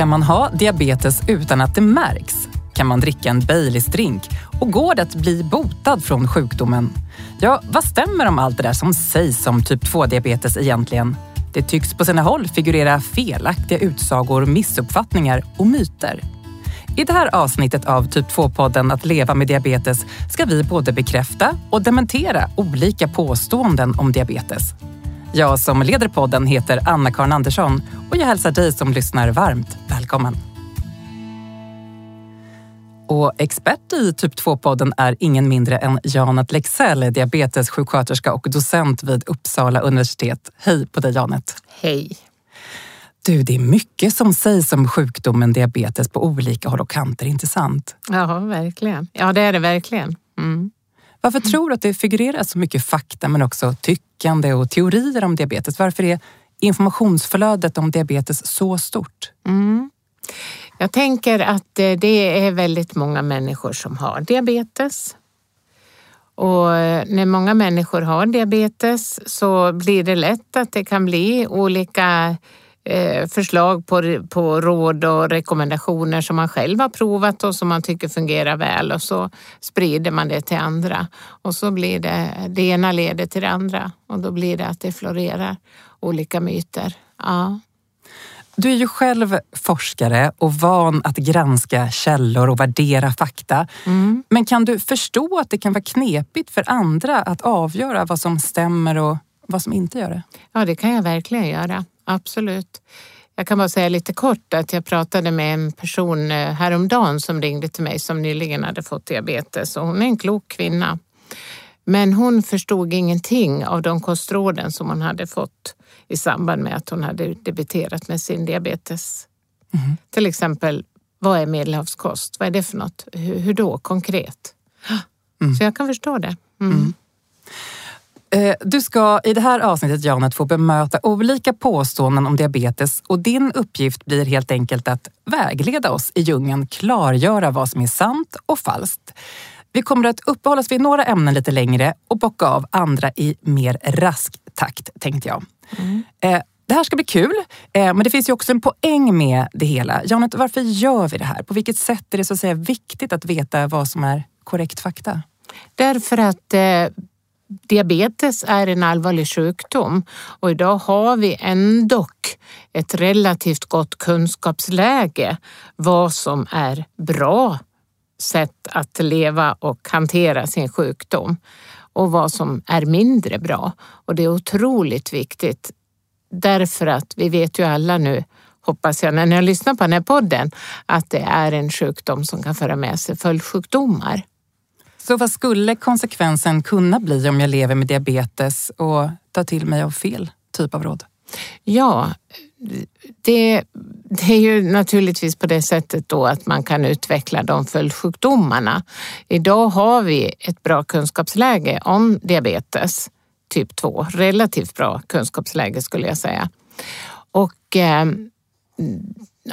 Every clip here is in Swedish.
Kan man ha diabetes utan att det märks? Kan man dricka en Baileys-drink? Och går det att bli botad från sjukdomen? Ja, vad stämmer om allt det där som sägs om typ 2-diabetes egentligen? Det tycks på sina håll figurera felaktiga utsagor, missuppfattningar och myter. I det här avsnittet av Typ 2-podden Att leva med diabetes ska vi både bekräfta och dementera olika påståenden om diabetes. Jag som leder podden heter Anna-Karin Andersson och jag hälsar dig som lyssnar varmt välkommen. Och expert i Typ 2-podden är ingen mindre än Janet Lexell, diabetessjuksköterska och docent vid Uppsala universitet. Hej på dig Janet! Hej! Du, det är mycket som sägs om sjukdomen diabetes på olika håll och kanter, inte sant? Ja, verkligen. Ja, det är det verkligen. Mm. Varför tror du att det figurerar så mycket fakta men också tyckande och teorier om diabetes? Varför är informationsflödet om diabetes så stort? Mm. Jag tänker att eh, det är väldigt många människor som har diabetes. Och eh, när många människor har diabetes så blir det lätt att det kan bli olika förslag på, på råd och rekommendationer som man själv har provat och som man tycker fungerar väl och så sprider man det till andra. Och så blir det, det ena leder till det andra och då blir det att det florerar olika myter. Ja. Du är ju själv forskare och van att granska källor och värdera fakta. Mm. Men kan du förstå att det kan vara knepigt för andra att avgöra vad som stämmer och vad som inte gör det? Ja, det kan jag verkligen göra. Absolut. Jag kan bara säga lite kort att jag pratade med en person eh, häromdagen som ringde till mig som nyligen hade fått diabetes och hon är en klok kvinna. Men hon förstod ingenting av de kostråden som hon hade fått i samband med att hon hade debuterat med sin diabetes. Mm. Till exempel, vad är medelhavskost? Vad är det för något? Hur, hur då konkret? Mm. Så jag kan förstå det. Mm. Eh, du ska i det här avsnittet, Janet, få bemöta olika påståenden om diabetes och din uppgift blir helt enkelt att vägleda oss i djungeln, klargöra vad som är sant och falskt. Vi kommer att uppehålla oss vid några ämnen lite längre och bocka av andra i mer rask takt, tänkte jag. Mm. Eh, det här ska bli kul, eh, men det finns ju också en poäng med det hela. Janet, varför gör vi det här? På vilket sätt är det så att säga viktigt att veta vad som är korrekt fakta? Därför att diabetes är en allvarlig sjukdom och idag har vi ändå ett relativt gott kunskapsläge vad som är bra sätt att leva och hantera sin sjukdom och vad som är mindre bra. Och det är otroligt viktigt därför att vi vet ju alla nu, hoppas jag, när ni har lyssnat på den här podden, att det är en sjukdom som kan föra med sig följdsjukdomar. Så vad skulle konsekvensen kunna bli om jag lever med diabetes och tar till mig av fel typ av råd? Ja, det, det, är ju naturligtvis på det sättet då att man kan utveckla de följdsjukdomarna. Idag har vi ett bra kunskapsläge om diabetes typ 2. Relativt bra kunskapsläge skulle jag säga. Och eh,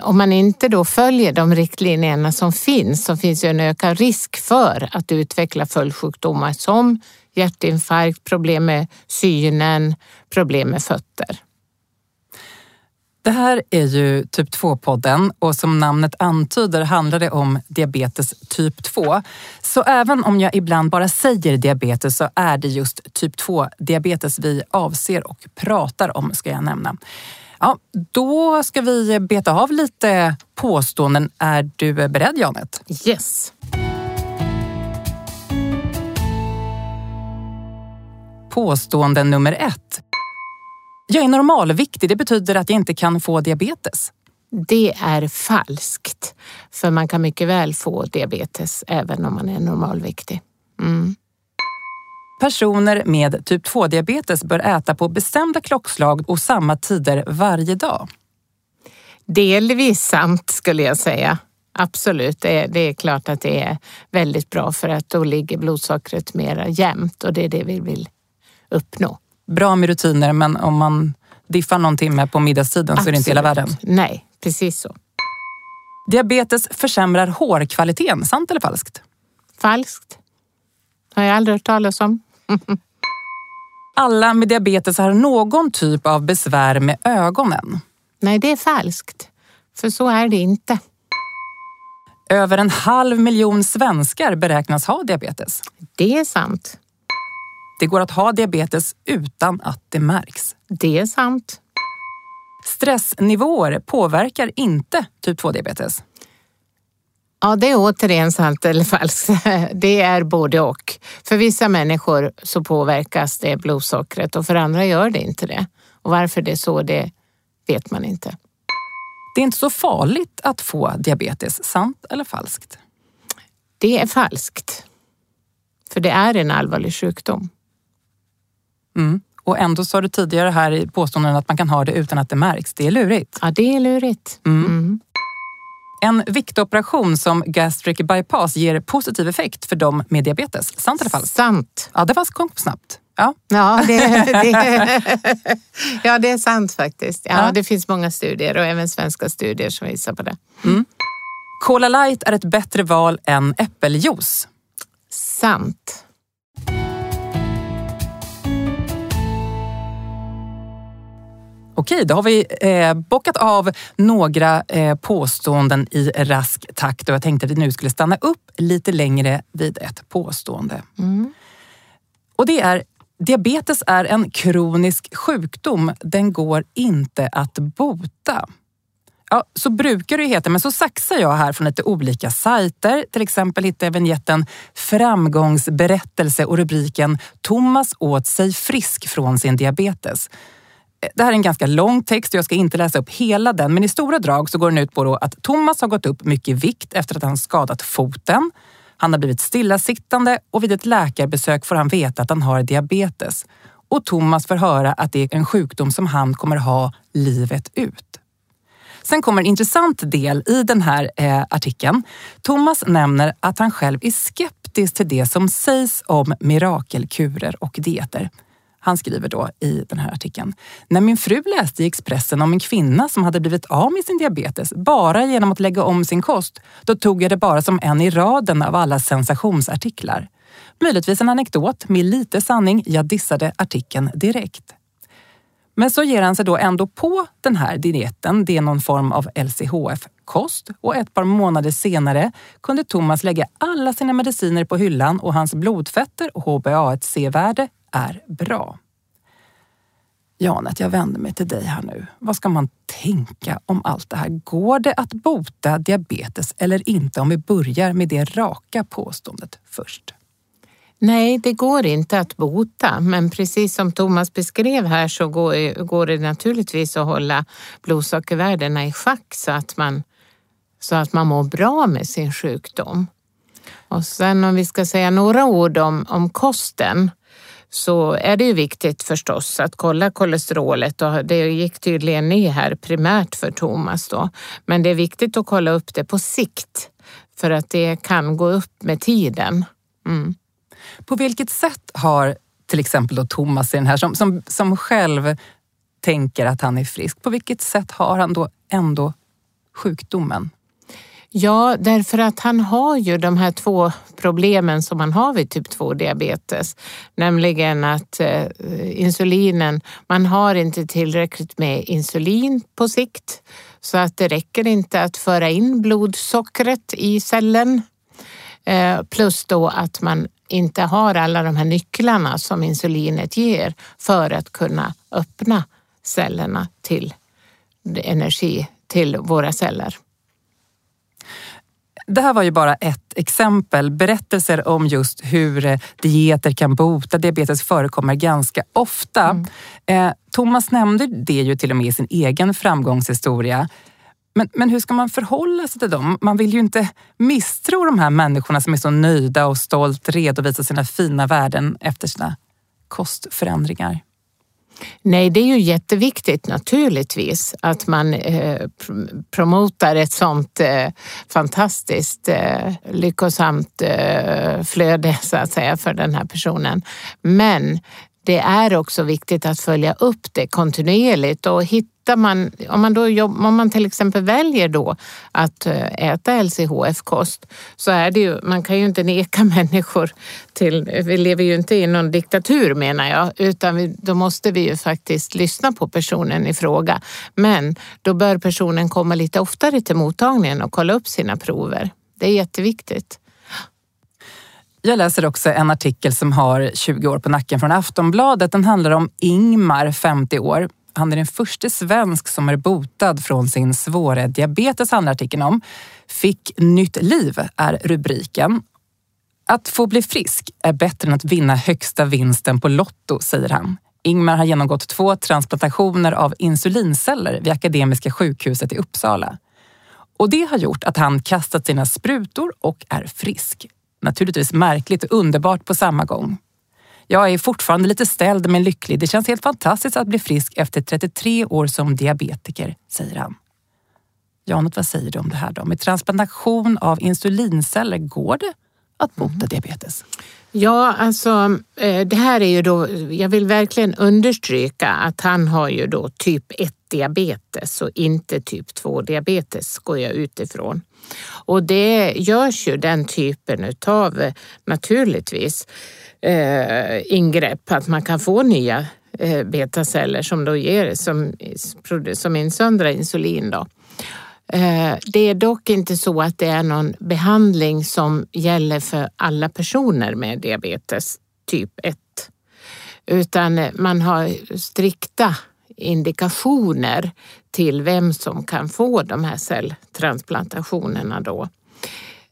om man inte då följer de riktlinjerna som finns så finns ju en ökad risk för att utveckla följdsjukdomar som hjärtinfarkt, problem med synen, problem med fötter. Det här är ju typ 2-podden och som namnet antyder handlar det om diabetes typ 2. Så även om jag ibland bara säger diabetes så är det just typ 2-diabetes vi avser och pratar om, ska jag nämna. Ja, då ska vi beta av lite påståenden. Är du beredd Janet? Yes. Påstående nummer ett. Jag är normalviktig, det betyder att jag inte kan få diabetes. Det är falskt, för man kan mycket väl få diabetes även om man är normalviktig. Mm. Personer med typ 2-diabetes bör äta på bestämda klockslag och samma tider varje dag. Delvis sant skulle jag säga. Absolut, det är, det är klart att det är väldigt bra för att då ligger blodsockret mera jämnt och det är det vi vill uppnå bra med rutiner men om man diffar någon timme på middagstiden Absolut. så är det inte hela världen. Nej, precis så. Diabetes försämrar hårkvaliteten, sant eller falskt? Falskt. Har jag aldrig hört talas om. Alla med diabetes har någon typ av besvär med ögonen. Nej, det är falskt. För så är det inte. Över en halv miljon svenskar beräknas ha diabetes. Det är sant. Det går att ha diabetes utan att det märks. Det är sant. Stressnivåer påverkar inte typ 2-diabetes. Ja, det är återigen sant eller falskt. Det är både och. För vissa människor så påverkas det blodsockret och för andra gör det inte det. Och varför det är så, det vet man inte. Det är inte så farligt att få diabetes, sant eller falskt? Det är falskt. För det är en allvarlig sjukdom. Mm. Och ändå sa du tidigare här i påståenden att man kan ha det utan att det märks. Det är lurigt. Ja, det är lurigt. Mm. Mm. En viktoperation som gastric bypass ger positiv effekt för dem med diabetes. Sant eller falskt? Sant. Ja, det var snabbt. Ja, ja, det, det, ja, det är sant faktiskt. Ja, ja, Det finns många studier och även svenska studier som visar på det. Mm. Cola light är ett bättre val än äppeljuice. Sant. Okej, då har vi eh, bockat av några eh, påståenden i rask takt och jag tänkte att vi nu skulle stanna upp lite längre vid ett påstående. Mm. Och det är Diabetes är en kronisk sjukdom. Den går inte att bota. Ja, så brukar det heta, men så saxar jag här från lite olika sajter. Till exempel hittar jag vignetten Framgångsberättelse och rubriken Thomas åt sig frisk från sin diabetes. Det här är en ganska lång text och jag ska inte läsa upp hela den, men i stora drag så går den ut på att Thomas har gått upp mycket i vikt efter att han skadat foten. Han har blivit stillasittande och vid ett läkarbesök får han veta att han har diabetes. Och Thomas får höra att det är en sjukdom som han kommer ha livet ut. Sen kommer en intressant del i den här eh, artikeln. Thomas nämner att han själv är skeptisk till det som sägs om mirakelkurer och dieter. Han skriver då i den här artikeln. När min fru läste i Expressen om en kvinna som hade blivit av med sin diabetes bara genom att lägga om sin kost, då tog jag det bara som en i raden av alla sensationsartiklar. Möjligtvis en anekdot med lite sanning. Jag dissade artikeln direkt. Men så ger han sig då ändå på den här dieten. Det är någon form av LCHF-kost och ett par månader senare kunde Thomas lägga alla sina mediciner på hyllan och hans blodfetter och HbA1c-värde är bra. Janet, jag vänder mig till dig här nu. Vad ska man tänka om allt det här? Går det att bota diabetes eller inte om vi börjar med det raka påståendet först? Nej, det går inte att bota, men precis som Thomas beskrev här så går, går det naturligtvis att hålla blodsockervärdena i schack så att, man, så att man mår bra med sin sjukdom. Och sen om vi ska säga några ord om, om kosten så är det ju viktigt förstås att kolla kolesterolet och det gick tydligen ner här primärt för Thomas då. Men det är viktigt att kolla upp det på sikt för att det kan gå upp med tiden. Mm. På vilket sätt har till exempel då Thomas i den här som, som, som själv tänker att han är frisk, på vilket sätt har han då ändå sjukdomen? Ja, därför att han har ju de här två problemen som man har vid typ 2 diabetes, nämligen att eh, insulinen, man har inte tillräckligt med insulin på sikt så att det räcker inte att föra in blodsockret i cellen. Eh, plus då att man inte har alla de här nycklarna som insulinet ger för att kunna öppna cellerna till energi till våra celler. Det här var ju bara ett exempel. Berättelser om just hur eh, dieter kan bota diabetes förekommer ganska ofta. Mm. Eh, Thomas nämnde det ju till och med i sin egen framgångshistoria. Men, men hur ska man förhålla sig till dem? Man vill ju inte misstro de här människorna som är så nöjda och stolt redovisar sina fina värden efter sina kostförändringar. Nej, det är ju jätteviktigt naturligtvis att man eh, promotar ett sånt eh, fantastiskt eh, lyckosamt eh, flöde så att säga för den här personen. Men det är också viktigt att följa upp det kontinuerligt och hittar man, om man, då jobb, om man till exempel väljer då att eh, äta LCHF-kost så är det ju, man kan ju inte neka människor till, vi lever ju inte i någon diktatur menar jag, utan vi, då måste vi ju faktiskt lyssna på personen i fråga. Men då bör personen komma lite oftare till mottagningen och kolla upp sina prover. Det är jätteviktigt. Jag läser också en artikel som har 20 år på nacken från Aftonbladet. Den handlar om Ingmar, 50 år. Han är den första svensk som är botad från sin svåra diabetes, handlar artikeln om. Fick nytt liv är rubriken. Att få bli frisk är bättre än att vinna högsta vinsten på Lotto, säger han. Ingmar har genomgått två transplantationer av insulinceller vid Akademiska sjukhuset i Uppsala. Och det har gjort att han kastat sina sprutor och är frisk. Naturligtvis märkligt och underbart på samma gång. Jag är fortfarande lite ställd men lycklig. Det känns helt fantastiskt att bli frisk efter 33 år som diabetiker, säger han. Janet, vad säger du om det här då? Med transplantation av insulinceller, går det att bota mm. diabetes? Ja, alltså eh, det här är ju då, jag vill verkligen understryka att han har ju då typ 1 diabetes och inte typ 2 diabetes går jag utifrån. Och det görs ju den typen utav naturligtvis eh, ingrepp, att man kan få nya eh, betaceller som då ger som, som insöndrar insulin. Då. Eh, det är dock inte så att det är någon behandling som gäller för alla personer med diabetes typ 1. Utan man har strikta indikationer till vem som kan få de här celltransplantationerna då.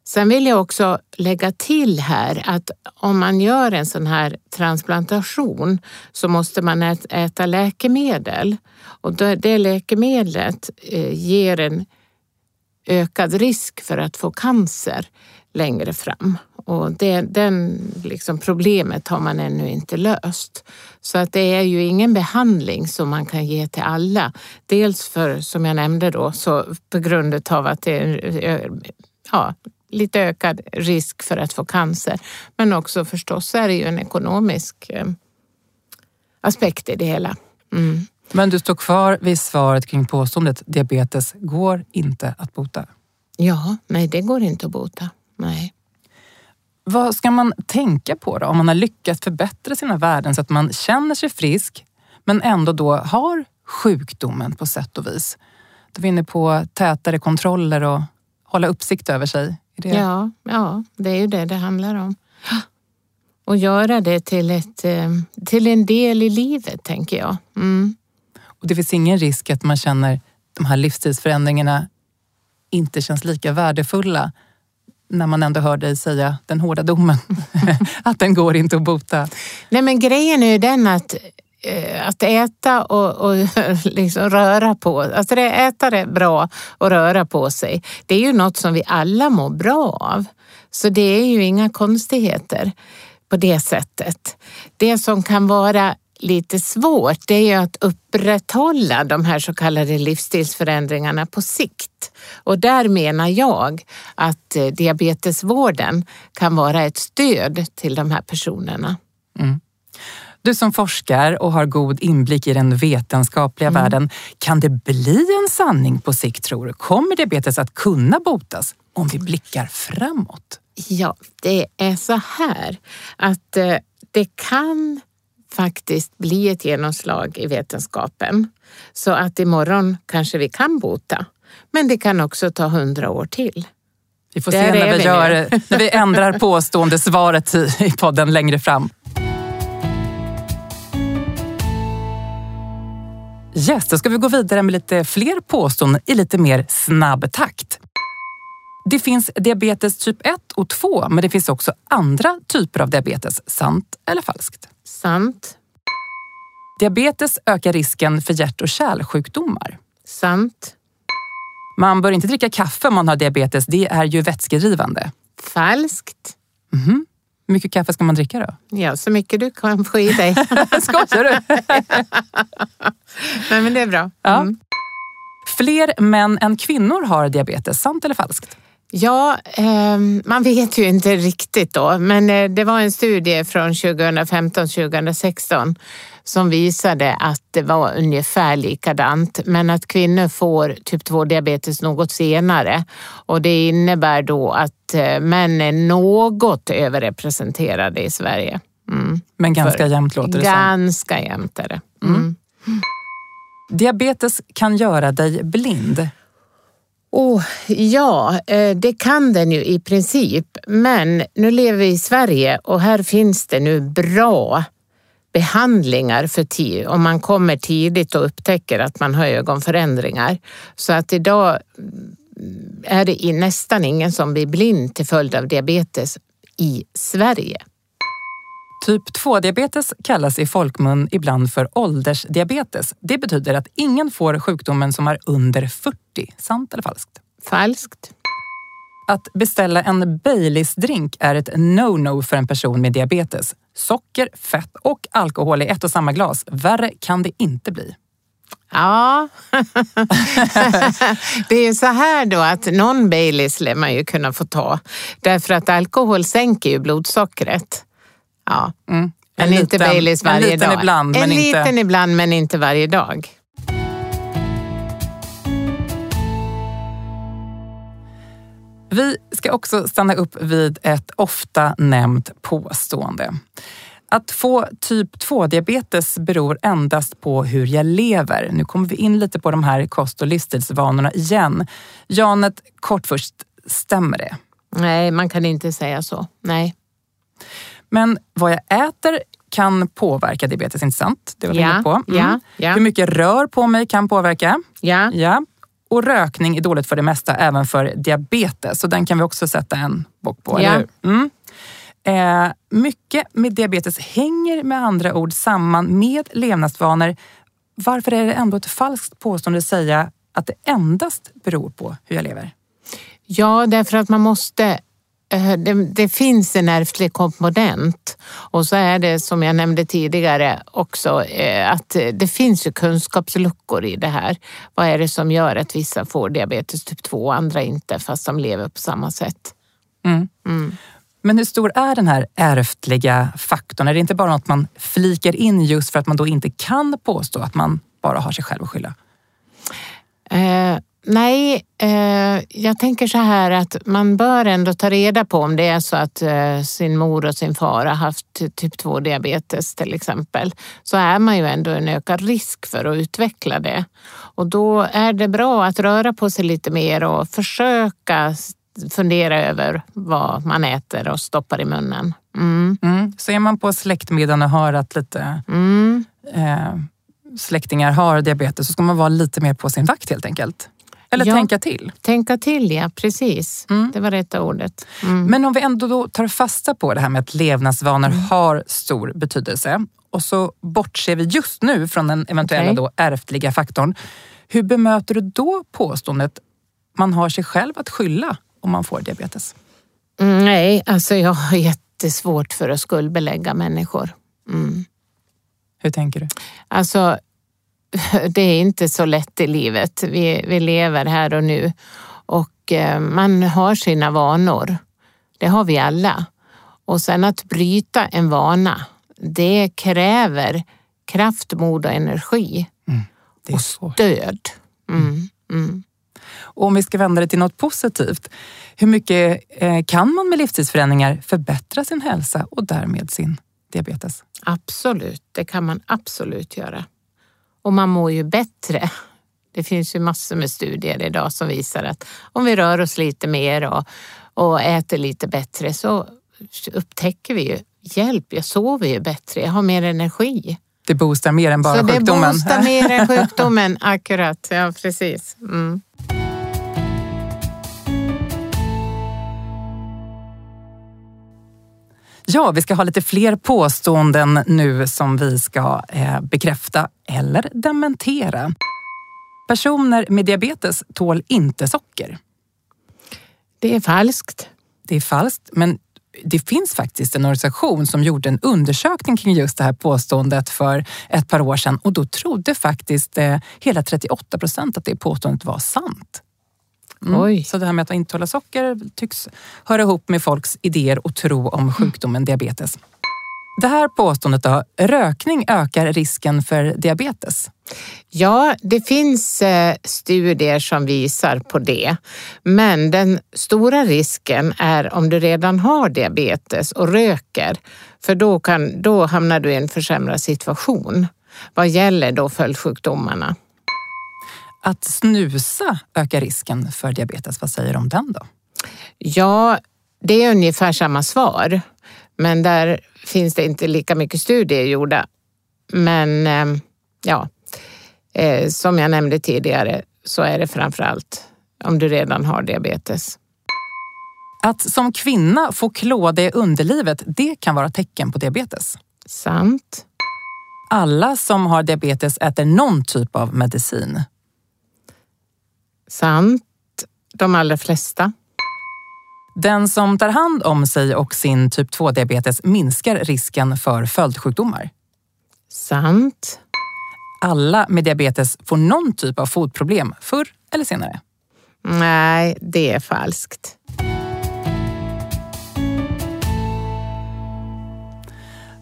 Sen vill jag också lägga till här att om man gör en sån här transplantation så måste man äta läkemedel och det läkemedlet eh, ger en ökad risk för att få cancer längre fram. Och det den liksom problemet har man ännu inte löst. Så att det är ju ingen behandling som man kan ge till alla. Dels för, som jag nämnde då, så på grund av att det är ja, lite ökad risk för att få cancer. Men också förstås är det ju en ekonomisk eh, aspekt i det hela. Mm. Men du står kvar vid svaret kring påståendet diabetes går inte att bota? Ja, nej det går inte att bota. Nej. Vad ska man tänka på då om man har lyckats förbättra sina värden så att man känner sig frisk men ändå då har sjukdomen på sätt och vis? Du var inne på tätare kontroller och hålla uppsikt över sig. Det... Ja, ja, det är ju det det handlar om. Och göra det till, ett, eh, till en del i livet, tänker jag. Mm. Och det finns ingen risk att man känner de här livsstilsförändringarna inte känns lika värdefulla när man ändå hör dig säga den hårda domen, att den går inte att bota? Nej men grejen är ju den att eh, att äta och, och liksom röra på alltså det, äta det bra och röra på sig, det är ju något som vi alla mår bra av. Så det är ju inga konstigheter på det sättet. Det som kan vara lite svårt det är ju att upprätthålla de här så kallade livsstilsförändringarna på sikt. Och där menar jag att eh, diabetesvården kan vara ett stöd till de här personerna. Mm. Du som forskar och har god inblick i den vetenskapliga mm. världen, kan det bli en sanning på sikt tror du? Kommer diabetes att kunna botas om vi blickar framåt? Ja, det är så här att eh, det kan faktiskt bli ett genomslag i vetenskapen. Så att imorgon kanske vi kan bota. Men det kan också ta hundra år till. Vi får Där se när vi, gör, när vi ändrar påstående svaret i podden längre fram. Yes, då ska vi gå vidare med lite fler påståenden i lite mer snabb takt. Det finns diabetes typ 1 och 2, men det finns också andra typer av diabetes. Sant eller falskt? Sant. Diabetes ökar risken för hjärt och kärlsjukdomar. Sant. Man bör inte dricka kaffe om man har diabetes. Det är ju vätskedrivande. Falskt. Mm -hmm. Hur mycket kaffe ska man dricka då? Ja, så mycket du kan få i dig. Skojar du? Nej, men det är bra. Mm. Ja. Fler män än kvinnor har diabetes, sant eller falskt? Ja, eh, man vet ju inte riktigt då, men eh, det var en studie från 2015-2016 som visade att det var ungefär likadant, men att kvinnor får typ 2-diabetes något senare. Och det innebär då att eh, män är något överrepresenterade i Sverige. Mm. Men ganska För, jämnt låter det Ganska som. jämnt är det. Mm. Mm. Diabetes kan göra dig blind. Oh, ja, eh, det kan den ju i princip. Men nu lever vi i Sverige och här finns det nu bra behandlingar för tid om man kommer tidigt och upptäcker att man har ögonförändringar. Så att idag mm, är det nästan ingen som blir blind till följd av diabetes i Sverige. Typ 2-diabetes kallas i folkmun ibland för åldersdiabetes. Det betyder att ingen får sjukdomen som är under 40. Sant eller falskt? Falskt. Att beställa en Baileys-drink är ett no-no för en person med diabetes. Socker, fett och alkohol i ett och samma glas. Värre kan det inte bli. Ja, det är så här då att någon Baileys lär man ju kunna få ta. Därför att alkohol sänker ju blodsockret. Ja. Mm. Men en inte Baileys varje. En liten dag. ibland, men en inte... liten ibland, men inte varje dag. Vi ska också stanna upp vid ett ofta nämnt påstående. Att få typ 2-diabetes beror endast på hur jag lever. Nu kommer vi in lite på de här kost och livsstilsvanorna igen. Janet, kort först, stämmer det? Nej, man kan inte säga så. Nej. Men vad jag äter kan påverka diabetes, inte sant? Det var vi ja, på. Mm. Ja, ja. Hur mycket rör på mig kan påverka. Ja. ja. Och rökning är dåligt för det mesta, även för diabetes. Så den kan vi också sätta en bock på, ja. eller hur? Mm. Eh, mycket med diabetes hänger med andra ord samman med levnadsvanor. Varför är det ändå ett falskt påstående att säga att det endast beror på hur jag lever? Ja, därför att man måste det, det, finns en ärftlig komponent och så är det som jag nämnde tidigare också eh, att det finns ju kunskapsluckor i det här. Vad är det som gör att vissa får diabetes typ 2 och andra inte fast de lever på samma sätt? Mm. Mm. Men hur stor är den här ärftliga faktorn? Är det inte bara något man flikar in just för att man då inte kan påstå att man bara har sig själv att skylla? Eh, Nej, eh, jag tänker så här att man bör ändå ta reda på om det är så att eh, sin mor och sin far har haft typ 2 diabetes till exempel. Så är man ju ändå en ökad risk för att utveckla det. Och då är det bra att röra på sig lite mer och försöka fundera över vad man äter och stoppar i munnen. Mm. Mm. Så är man på släktmiddagen och hör att lite mm. eh, släktingar har diabetes så ska man vara lite mer på sin vakt helt enkelt. Eller ja, tänka till. Tänka till, ja precis. Mm. Det var rätta ordet. Mm. Men om vi ändå då tar fasta på det här med att levnadsvanor mm. har stor betydelse och så bortser vi just nu från den eventuella okay. då ärftliga faktorn. Hur bemöter du då påståendet man har sig själv att skylla om man får diabetes? Mm, nej, alltså jag har jättesvårt för att skuldbelägga människor. Mm. Hur tänker du? Alltså, det är inte så lätt i livet. Vi, vi lever här och nu och eh, man har sina vanor. Det har vi alla. Och sen att bryta en vana, det kräver kraft, mod och energi. Mm, och stöd. Mm, mm. Och om vi ska vända det till något positivt. Hur mycket eh, kan man med livstidsförändringar förbättra sin hälsa och därmed sin diabetes? Absolut, det kan man absolut göra. Och man mår ju bättre. Det finns ju massor med studier idag som visar att om vi rör oss lite mer och, och äter lite bättre så upptäcker vi ju hjälp, jag sover ju bättre, jag har mer energi. Det boostar mer än bara så sjukdomen? det boostar mer än sjukdomen, akkurat. Ja, precis. Mm. Ja, vi ska ha lite fler påståenden nu som vi ska eh, bekräfta eller dementera. Personer med diabetes tål inte socker. Det är falskt. Det är falskt, men det finns faktiskt en organisation som gjorde en undersökning kring just det här påståendet för ett par år sedan och då trodde faktiskt eh, hela 38 procent att det påståendet var sant. Mm. Så det här med att inte tåla socker tycks höra ihop med folks idéer och tro om sjukdomen diabetes. Det här påståendet då, rökning ökar risken för diabetes? Ja, det finns eh, studier som visar på det. Men den stora risken är om du redan har diabetes och röker, för då, kan, då hamnar du i en försämrad situation vad gäller då följdsjukdomarna. Att snusa ökar risken för diabetes. Vad säger du om den då? Ja, det är ungefär samma svar. Men där finns det inte lika mycket studier gjorda. Men ehm, ja, eh, som jag nämnde tidigare så är det framför allt om du redan har diabetes. Att som kvinna få klåda i underlivet, det kan vara tecken på diabetes. Sant. Alla som har diabetes äter någon typ av medicin. Sant. De allra flesta. Den som tar hand om sig och sin typ 2-diabetes minskar risken för följdsjukdomar. Sant. Alla med diabetes får någon typ av fotproblem förr eller senare. Nej, det är falskt.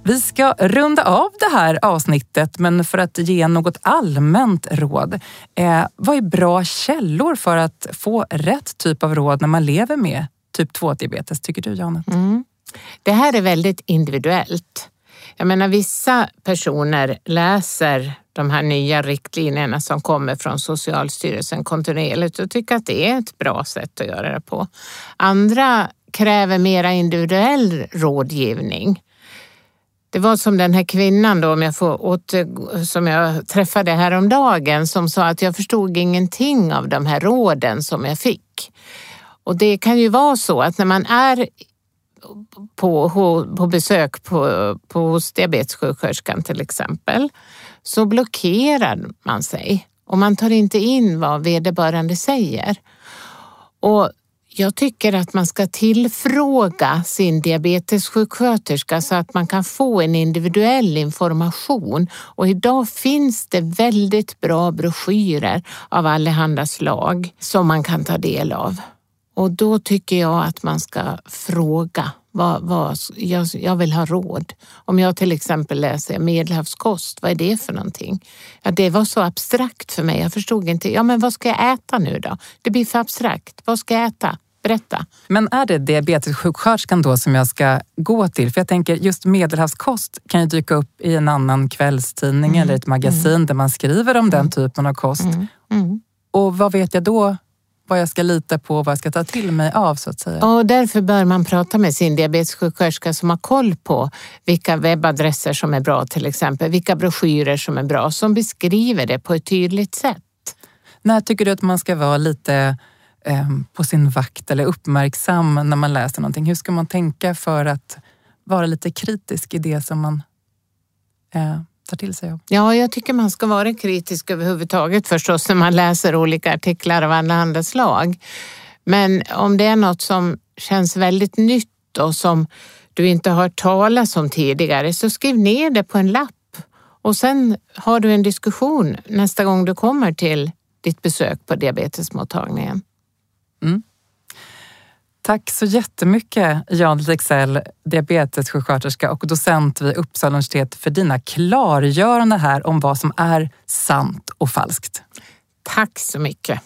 Vi ska runda av det här avsnittet, men för att ge något allmänt råd. Eh, vad är bra källor för att få rätt typ av råd när man lever med typ 2-diabetes, tycker du Janet? Mm. Det här är väldigt individuellt. Jag menar vissa personer läser de här nya riktlinjerna som kommer från Socialstyrelsen kontinuerligt och tycker att det är ett bra sätt att göra det på. Andra kräver mera individuell rådgivning. Det var som den här kvinnan då, om jag får åter, som jag träffade häromdagen som sa att jag förstod ingenting av de här råden som jag fick. Och det kan ju vara så att när man är på, på besök på, på, hos diabetessjuksköterskan till exempel så blockerar man sig och man tar inte in vad vederbörande säger. Och jag tycker att man ska tillfråga sin diabetessjuksköterska så att man kan få en individuell information. Och idag finns det väldigt bra broschyrer av allehanda slag som man kan ta del av. Och då tycker jag att man ska fråga. Vad, vad, jag, jag vill ha råd. Om jag till exempel läser medelhavskost, vad är det för någonting? Ja, det var så abstrakt för mig. Jag förstod inte. Ja, men vad ska jag äta nu då? Det blir för abstrakt. Vad ska jag äta? Berätta. Men är det diabetessjuksköterskan då som jag ska gå till? För jag tänker just medelhavskost kan ju dyka upp i en annan kvällstidning mm. eller ett magasin mm. där man skriver om den mm. typen av kost. Mm. mm. Och vad vet jag då vad jag ska lita på och vad jag ska ta till mig av så att säga. Och därför bör man prata med sin diabetessjuksköterska som har koll på vilka webbadresser som är bra till exempel, vilka broschyrer som är bra som beskriver det på ett tydligt sätt. När tycker du att man ska vara lite Eh, på sin vakt eller uppmärksam när man läser någonting? Hur ska man tänka för att vara lite kritisk i det som man eh, tar till sig av? Ja, jag tycker man ska vara kritisk överhuvudtaget förstås när man läser olika artiklar av andra slag. Men om det är något som känns väldigt nytt och som du inte har hört talas om tidigare så skriv ner det på en lapp och sen har du en diskussion nästa gång du kommer till ditt besök på diabetesmottagningen. Mm. Tack så jättemycket Jan Lexell, diabetessjuksköterska och docent vid Uppsala universitet för dina klargöranden här om vad som är sant och falskt. Tack så mycket.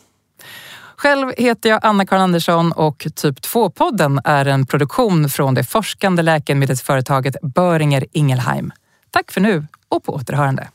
Själv heter jag Anna-Karin Andersson och Typ 2-podden är en produktion från det forskande läkemedelsföretaget Böringer Ingelheim. Tack för nu och på återhörande.